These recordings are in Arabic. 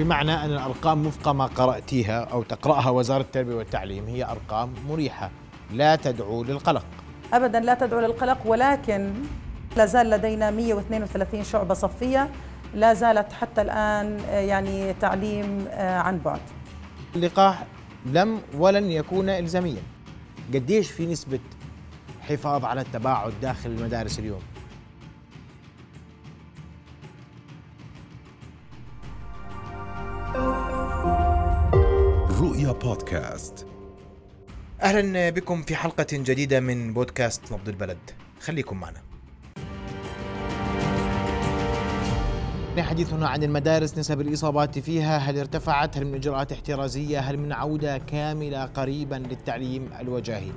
بمعنى أن الأرقام وفق ما قرأتيها أو تقرأها وزارة التربية والتعليم هي أرقام مريحة لا تدعو للقلق. ابدا لا تدعو للقلق ولكن لا زال لدينا 132 شعبة صفية لا زالت حتى الآن آه، يعني تعليم آه، عن بعد. اللقاح لم ولن يكون إلزاميا. قديش في نسبة حفاظ على التباعد داخل المدارس اليوم؟ بودكاست. أهلا بكم في حلقة جديدة من بودكاست نبض البلد. خليكم معنا. حديثنا عن المدارس نسب الإصابات فيها هل ارتفعت؟ هل من إجراءات احترازية؟ هل من عودة كاملة قريبا للتعليم الوجاهي؟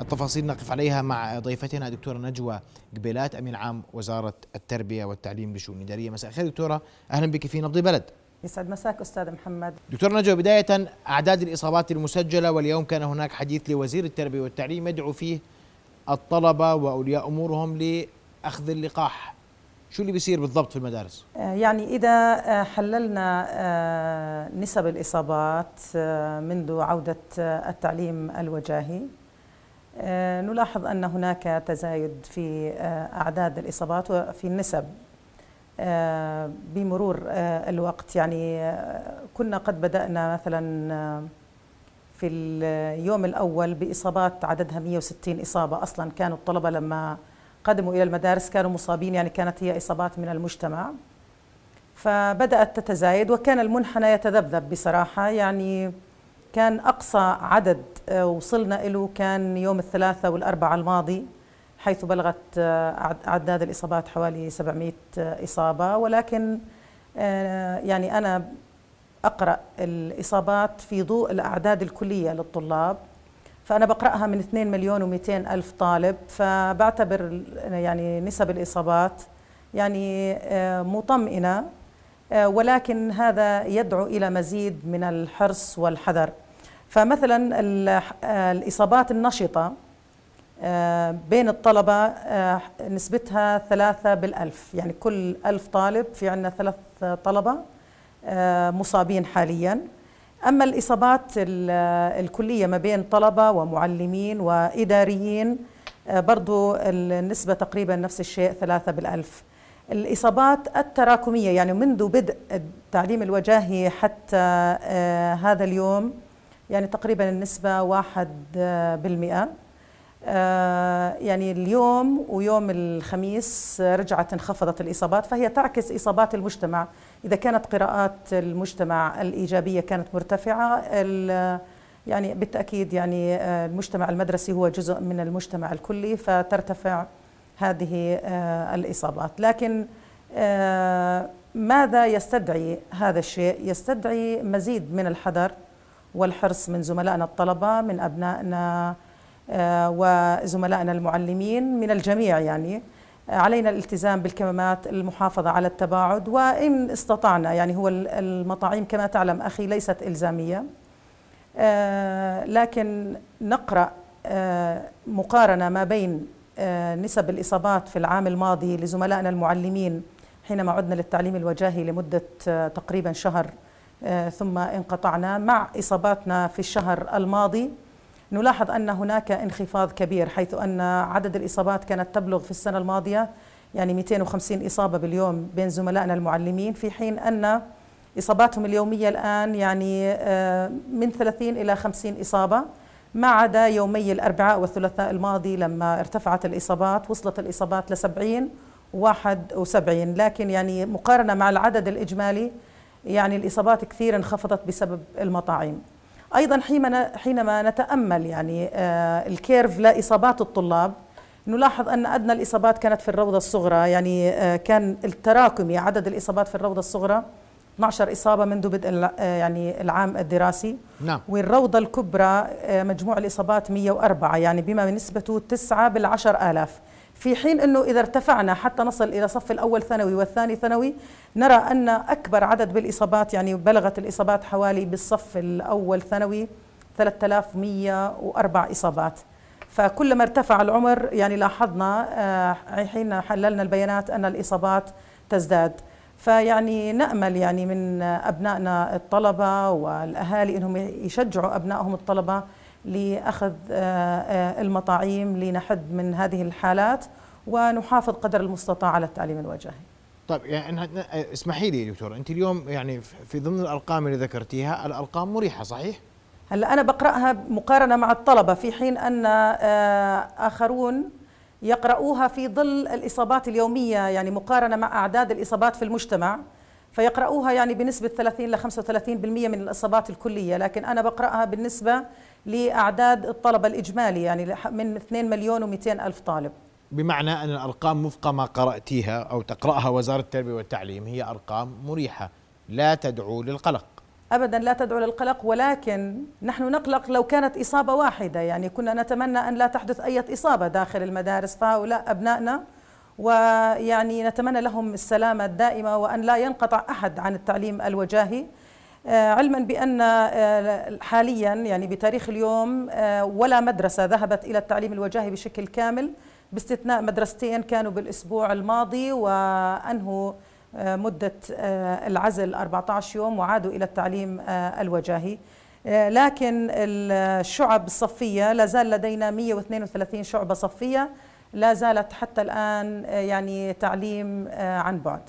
التفاصيل نقف عليها مع ضيفتنا دكتورة نجوى قبيلات أمين عام وزارة التربية والتعليم للشؤون الإدارية مساء الخير دكتورة. أهلا بك في نبض البلد. يسعد مساك أستاذ محمد. دكتور نجوى بداية أعداد الإصابات المسجلة واليوم كان هناك حديث لوزير التربية والتعليم يدعو فيه الطلبة وأولياء أمورهم لأخذ اللقاح. شو اللي بيصير بالضبط في المدارس؟ آه، يعني إذا آه، حللنا آه، نسب الإصابات منذ عودة التعليم الوجاهي نلاحظ أن هناك تزايد في أعداد الإصابات وفي النسب. بمرور الوقت. يعني كنا قد بدأنا مثلا في اليوم الأول بإصابات عددها 160 إصابة أصلا. كانوا الطلبة لما قدموا إلى المدارس كانوا مصابين يعني كانت هي إصابات من المجتمع. فبدأت تتزايد وكان المنحنى يتذبذب بصراحة. يعني كان أقصى عدد آه، وصلنا له كان يوم الثلاثاء والأربعاء الماضي حيث بلغت آه، أعداد الإصابات حوالي 700 آه، إصابة. ولكن يعني أنا أقرأ الإصابات في ضوء الأعداد الكلية للطلاب. فأنا بقرأها من 2 مليون و200 ألف طالب. فبعتبر يعني نسب الإصابات يعني آه، مطمئنة آه، ولكن هذا يدعو إلى مزيد من الحرص والحذر. فمثلا آه، الإصابات النشطة بين الطلبة نسبتها ثلاثة بالألف. يعني كل ألف طالب في عندنا ثلاث طلبة مصابين حالياً. أما الإصابات الكلية ما بين طلبة ومعلمين وإداريين آه، برضو النسبة تقريبا نفس الشيء ثلاثة بالألف. الإصابات التراكمية يعني منذ بدء التعليم الوجاهي حتى آه، هذا اليوم يعني تقريبا النسبة واحد آه، بالمئة. يعني اليوم ويوم الخميس رجعت انخفضت الإصابات فهي تعكس إصابات المجتمع إذا كانت قراءات المجتمع الإيجابية كانت مرتفعة يعني بالتأكيد يعني آه، المجتمع المدرسي هو جزء من المجتمع الكلي فترتفع هذه آه، الإصابات لكن آه، ماذا يستدعي هذا الشيء؟ يستدعي مزيد من الحذر والحرص من زملائنا الطلبة من أبنائنا وزملائنا المعلمين من الجميع يعني. علينا الالتزام بالكمامات المحافظة على التباعد وإن استطعنا يعني هو المطاعيم كما تعلم أخي ليست إلزامية. آه، لكن نقرأ آه، مقارنة ما بين آه، نسب الإصابات في العام الماضي لزملائنا المعلمين حينما عدنا للتعليم الوجاهي لمدة تقريبا شهر ثم انقطعنا مع إصاباتنا في الشهر الماضي. نلاحظ أن هناك انخفاض كبير حيث أن عدد الإصابات كانت تبلغ في السنة الماضية يعني 250 إصابة باليوم بين زملائنا المعلمين في حين أن إصاباتهم اليومية الآن يعني آه، من 30 إلى 50 إصابة ما عدا يومي الأربعاء والثلاثاء الماضي لما ارتفعت الإصابات وصلت الإصابات ل 70 71 لكن يعني مقارنة مع العدد الإجمالي يعني الإصابات كثير انخفضت بسبب المطاعيم أيضا حينما نتأمل يعني آه، الكيرف لإصابات الطلاب نلاحظ أن أدنى الإصابات كانت في الروضة الصغرى. يعني آه، كان التراكمي عدد الإصابات في الروضة الصغرى 12 إصابة منذ بدء آه، يعني العام الدراسي. نعم. والروضة الكبرى مجموع الإصابات 104 يعني بما نسبته 9 بالعشر آلاف. في حين أنه إذا ارتفعنا حتى نصل إلى صف الأول ثانوي والثاني ثانوي نرى أن أكبر عدد بالإصابات يعني بلغت الإصابات حوالي بالصف الأول ثانوي 3104 إصابات. فكلما ارتفع العمر يعني لاحظنا آه، حين حللنا البيانات أن الإصابات تزداد. فيعني نأمل يعني من أبنائنا الطلبة والأهالي إنهم يشجعوا أبنائهم الطلبة لأخذ المطاعيم لنحد من هذه الحالات ونحافظ قدر المستطاع على التعليم الوجاهي. طيب يعني اسمحي لي دكتور أنت اليوم يعني في ضمن الأرقام اللي ذكرتيها الأرقام مريحة صحيح؟ هلأ أنا بقرأها مقارنة مع الطلبة في حين أن آه، آخرون يقرؤوها في ظل الإصابات اليومية يعني مقارنة مع أعداد الإصابات في المجتمع فيقرؤوها يعني بنسبة 30 ل 35% من الإصابات الكلية لكن أنا بقرأها بالنسبة لأعداد الطلبة الإجمالي يعني من 2 مليون و200 ألف طالب. بمعنى أن الأرقام وفق ما قرأتيها أو تقرأها وزارة التربية والتعليم هي أرقام مريحة لا تدعو للقلق. ابدا لا تدعو للقلق ولكن نحن نقلق لو كانت إصابة واحدة. يعني كنا نتمنى أن لا تحدث أي إصابة داخل المدارس فهؤلاء أبنائنا ويعني نتمنى لهم السلامة الدائمة وأن لا ينقطع أحد عن التعليم الوجاهي. آه، علما بأن آه، حاليا يعني بتاريخ اليوم آه، ولا مدرسة ذهبت إلى التعليم الوجاهي بشكل كامل. باستثناء مدرستين كانوا بالأسبوع الماضي وأنهوا آه، مدة العزل 14 يوم وعادوا إلى التعليم الوجاهي. لكن الشعب الصفية لا زال لدينا 132 شعبة صفية. لا زالت حتى الآن يعني تعليم عن بعد.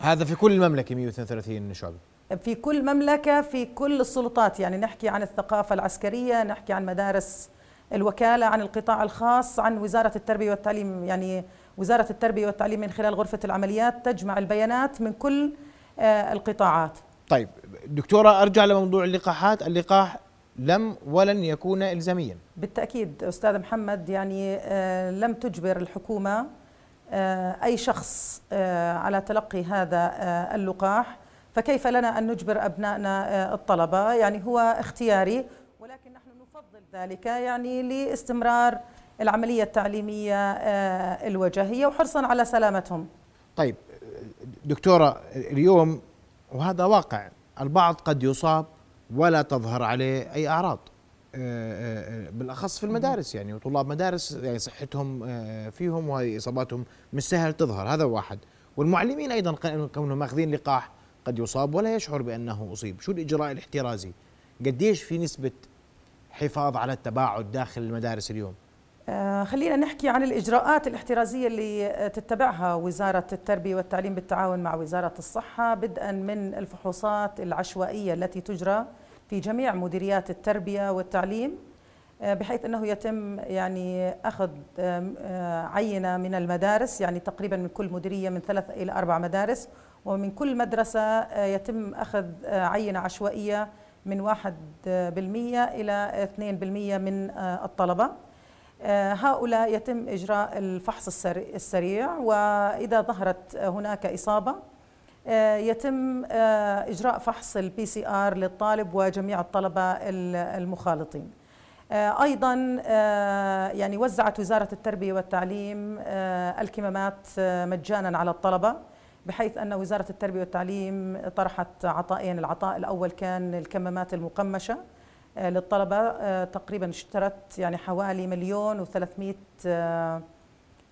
هذا في كل المملكة 132 شعبة في كل مملكة في كل السلطات. يعني نحكي عن الثقافة العسكرية نحكي عن مدارس الوكالة عن القطاع الخاص عن وزارة التربية والتعليم. يعني وزارة التربية والتعليم من خلال غرفة العمليات تجمع البيانات من كل آه، القطاعات. طيب دكتورة أرجع لموضوع اللقاحات. اللقاح لم ولن يكون إلزاميا. بالتأكيد أستاذ محمد يعني آه، لم تجبر الحكومة آه، أي شخص على تلقي هذا اللقاح. فكيف لنا أن نجبر أبنائنا الطلبة؟ يعني هو اختياري ولكن نحن نفضل ذلك يعني لاستمرار العملية التعليمية آه، الوجاهية وحرصا على سلامتهم. طيب دكتورة اليوم وهذا واقع البعض قد يصاب ولا تظهر عليه أي أعراض. آه، آه، بالأخص في المدارس يعني وطلاب مدارس يعني صحتهم فيهم وهذه اصاباتهم مش سهل تظهر هذا واحد. والمعلمين أيضا كونهم ماخذين لقاح قد يصاب ولا يشعر بأنه أصيب. شو الإجراء الاحترازي؟ قديش في نسبة حفاظ على التباعد داخل المدارس اليوم؟ آه، خلينا نحكي عن الإجراءات الاحترازية اللي تتبعها وزارة التربية والتعليم بالتعاون مع وزارة الصحة بدءا من الفحوصات العشوائية التي تجرى في جميع مديريات التربية والتعليم آه، بحيث أنه يتم يعني أخذ آه، عينة من المدارس يعني تقريبا من كل مديرية من ثلاث إلى أربع مدارس ومن كل مدرسة يتم أخذ عينة عشوائية من 1% إلى 2% من الطلبة. آه، هؤلاء يتم إجراء الفحص السريع وإذا ظهرت هناك إصابة آه، يتم آه، إجراء فحص ال PCR للطالب وجميع الطلبة المخالطين. أيضا يعني وزعت وزارة التربية والتعليم الكمامات مجانا على الطلبة بحيث أن وزارة التربية والتعليم طرحت عطائين العطاء الأول كان الكمامات المقمشة آه، للطلبة آه، تقريبا اشترت يعني حوالي مليون وثلاثمائة آه،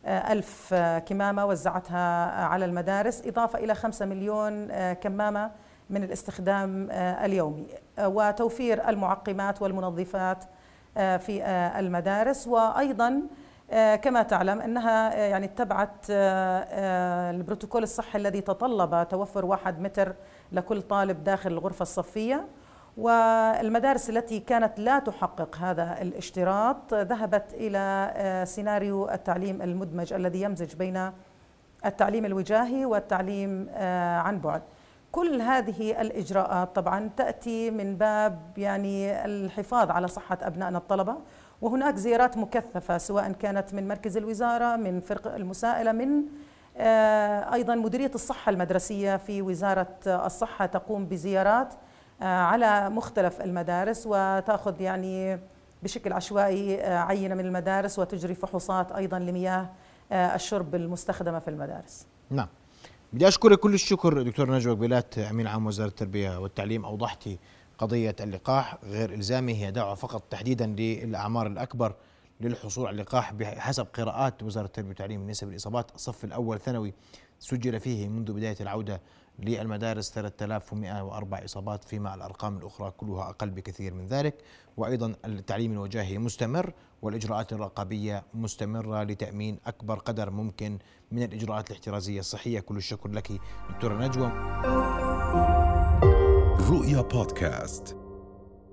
ألف كمامة وزعتها على المدارس إضافة إلى خمسة مليون كمامة من الاستخدام اليومي. وتوفير المعقمات والمنظفات في المدارس. وأيضا كما تعلم أنها يعني اتبعت البروتوكول الصحي الذي تطلب توفر واحد متر لكل طالب داخل الغرفة الصفية. والمدارس التي كانت لا تحقق هذا الاشتراط ذهبت إلى آه، سيناريو التعليم المدمج الذي يمزج بين التعليم الوجاهي والتعليم آه، عن بعد. كل هذه الإجراءات طبعا تأتي من باب يعني الحفاظ على صحة أبنائنا الطلبة وهناك زيارات مكثفة سواء كانت من مركز الوزارة من فرق المسائله من آه، أيضا مديرية الصحة المدرسية في وزارة الصحة تقوم بزيارات على مختلف المدارس وتأخذ يعني بشكل عشوائي آه، عينة من المدارس وتجري فحوصات أيضا لمياه آه، الشرب المستخدمة في المدارس. نعم. بدي اشكرك كل الشكر دكتور نجوى قبيلات أمين عام وزارة التربية والتعليم أوضحتي قضية اللقاح غير إلزامي هي دعوة فقط تحديدا للأعمار الأكبر للحصول على اللقاح بحسب قراءات وزارة التربية والتعليم نسب الاصابات الصف الأول ثانوي سجل فيه منذ بداية العودة للمدارس 3104 إصابات فيما الأرقام الأخرى كلها أقل بكثير من ذلك وأيضا التعليم الوجاهي مستمر والإجراءات الرقابية مستمرة لتأمين أكبر قدر ممكن من الإجراءات الاحترازية. الصحية كل الشكر لك دكتورة نجوى. رؤيا بودكاست.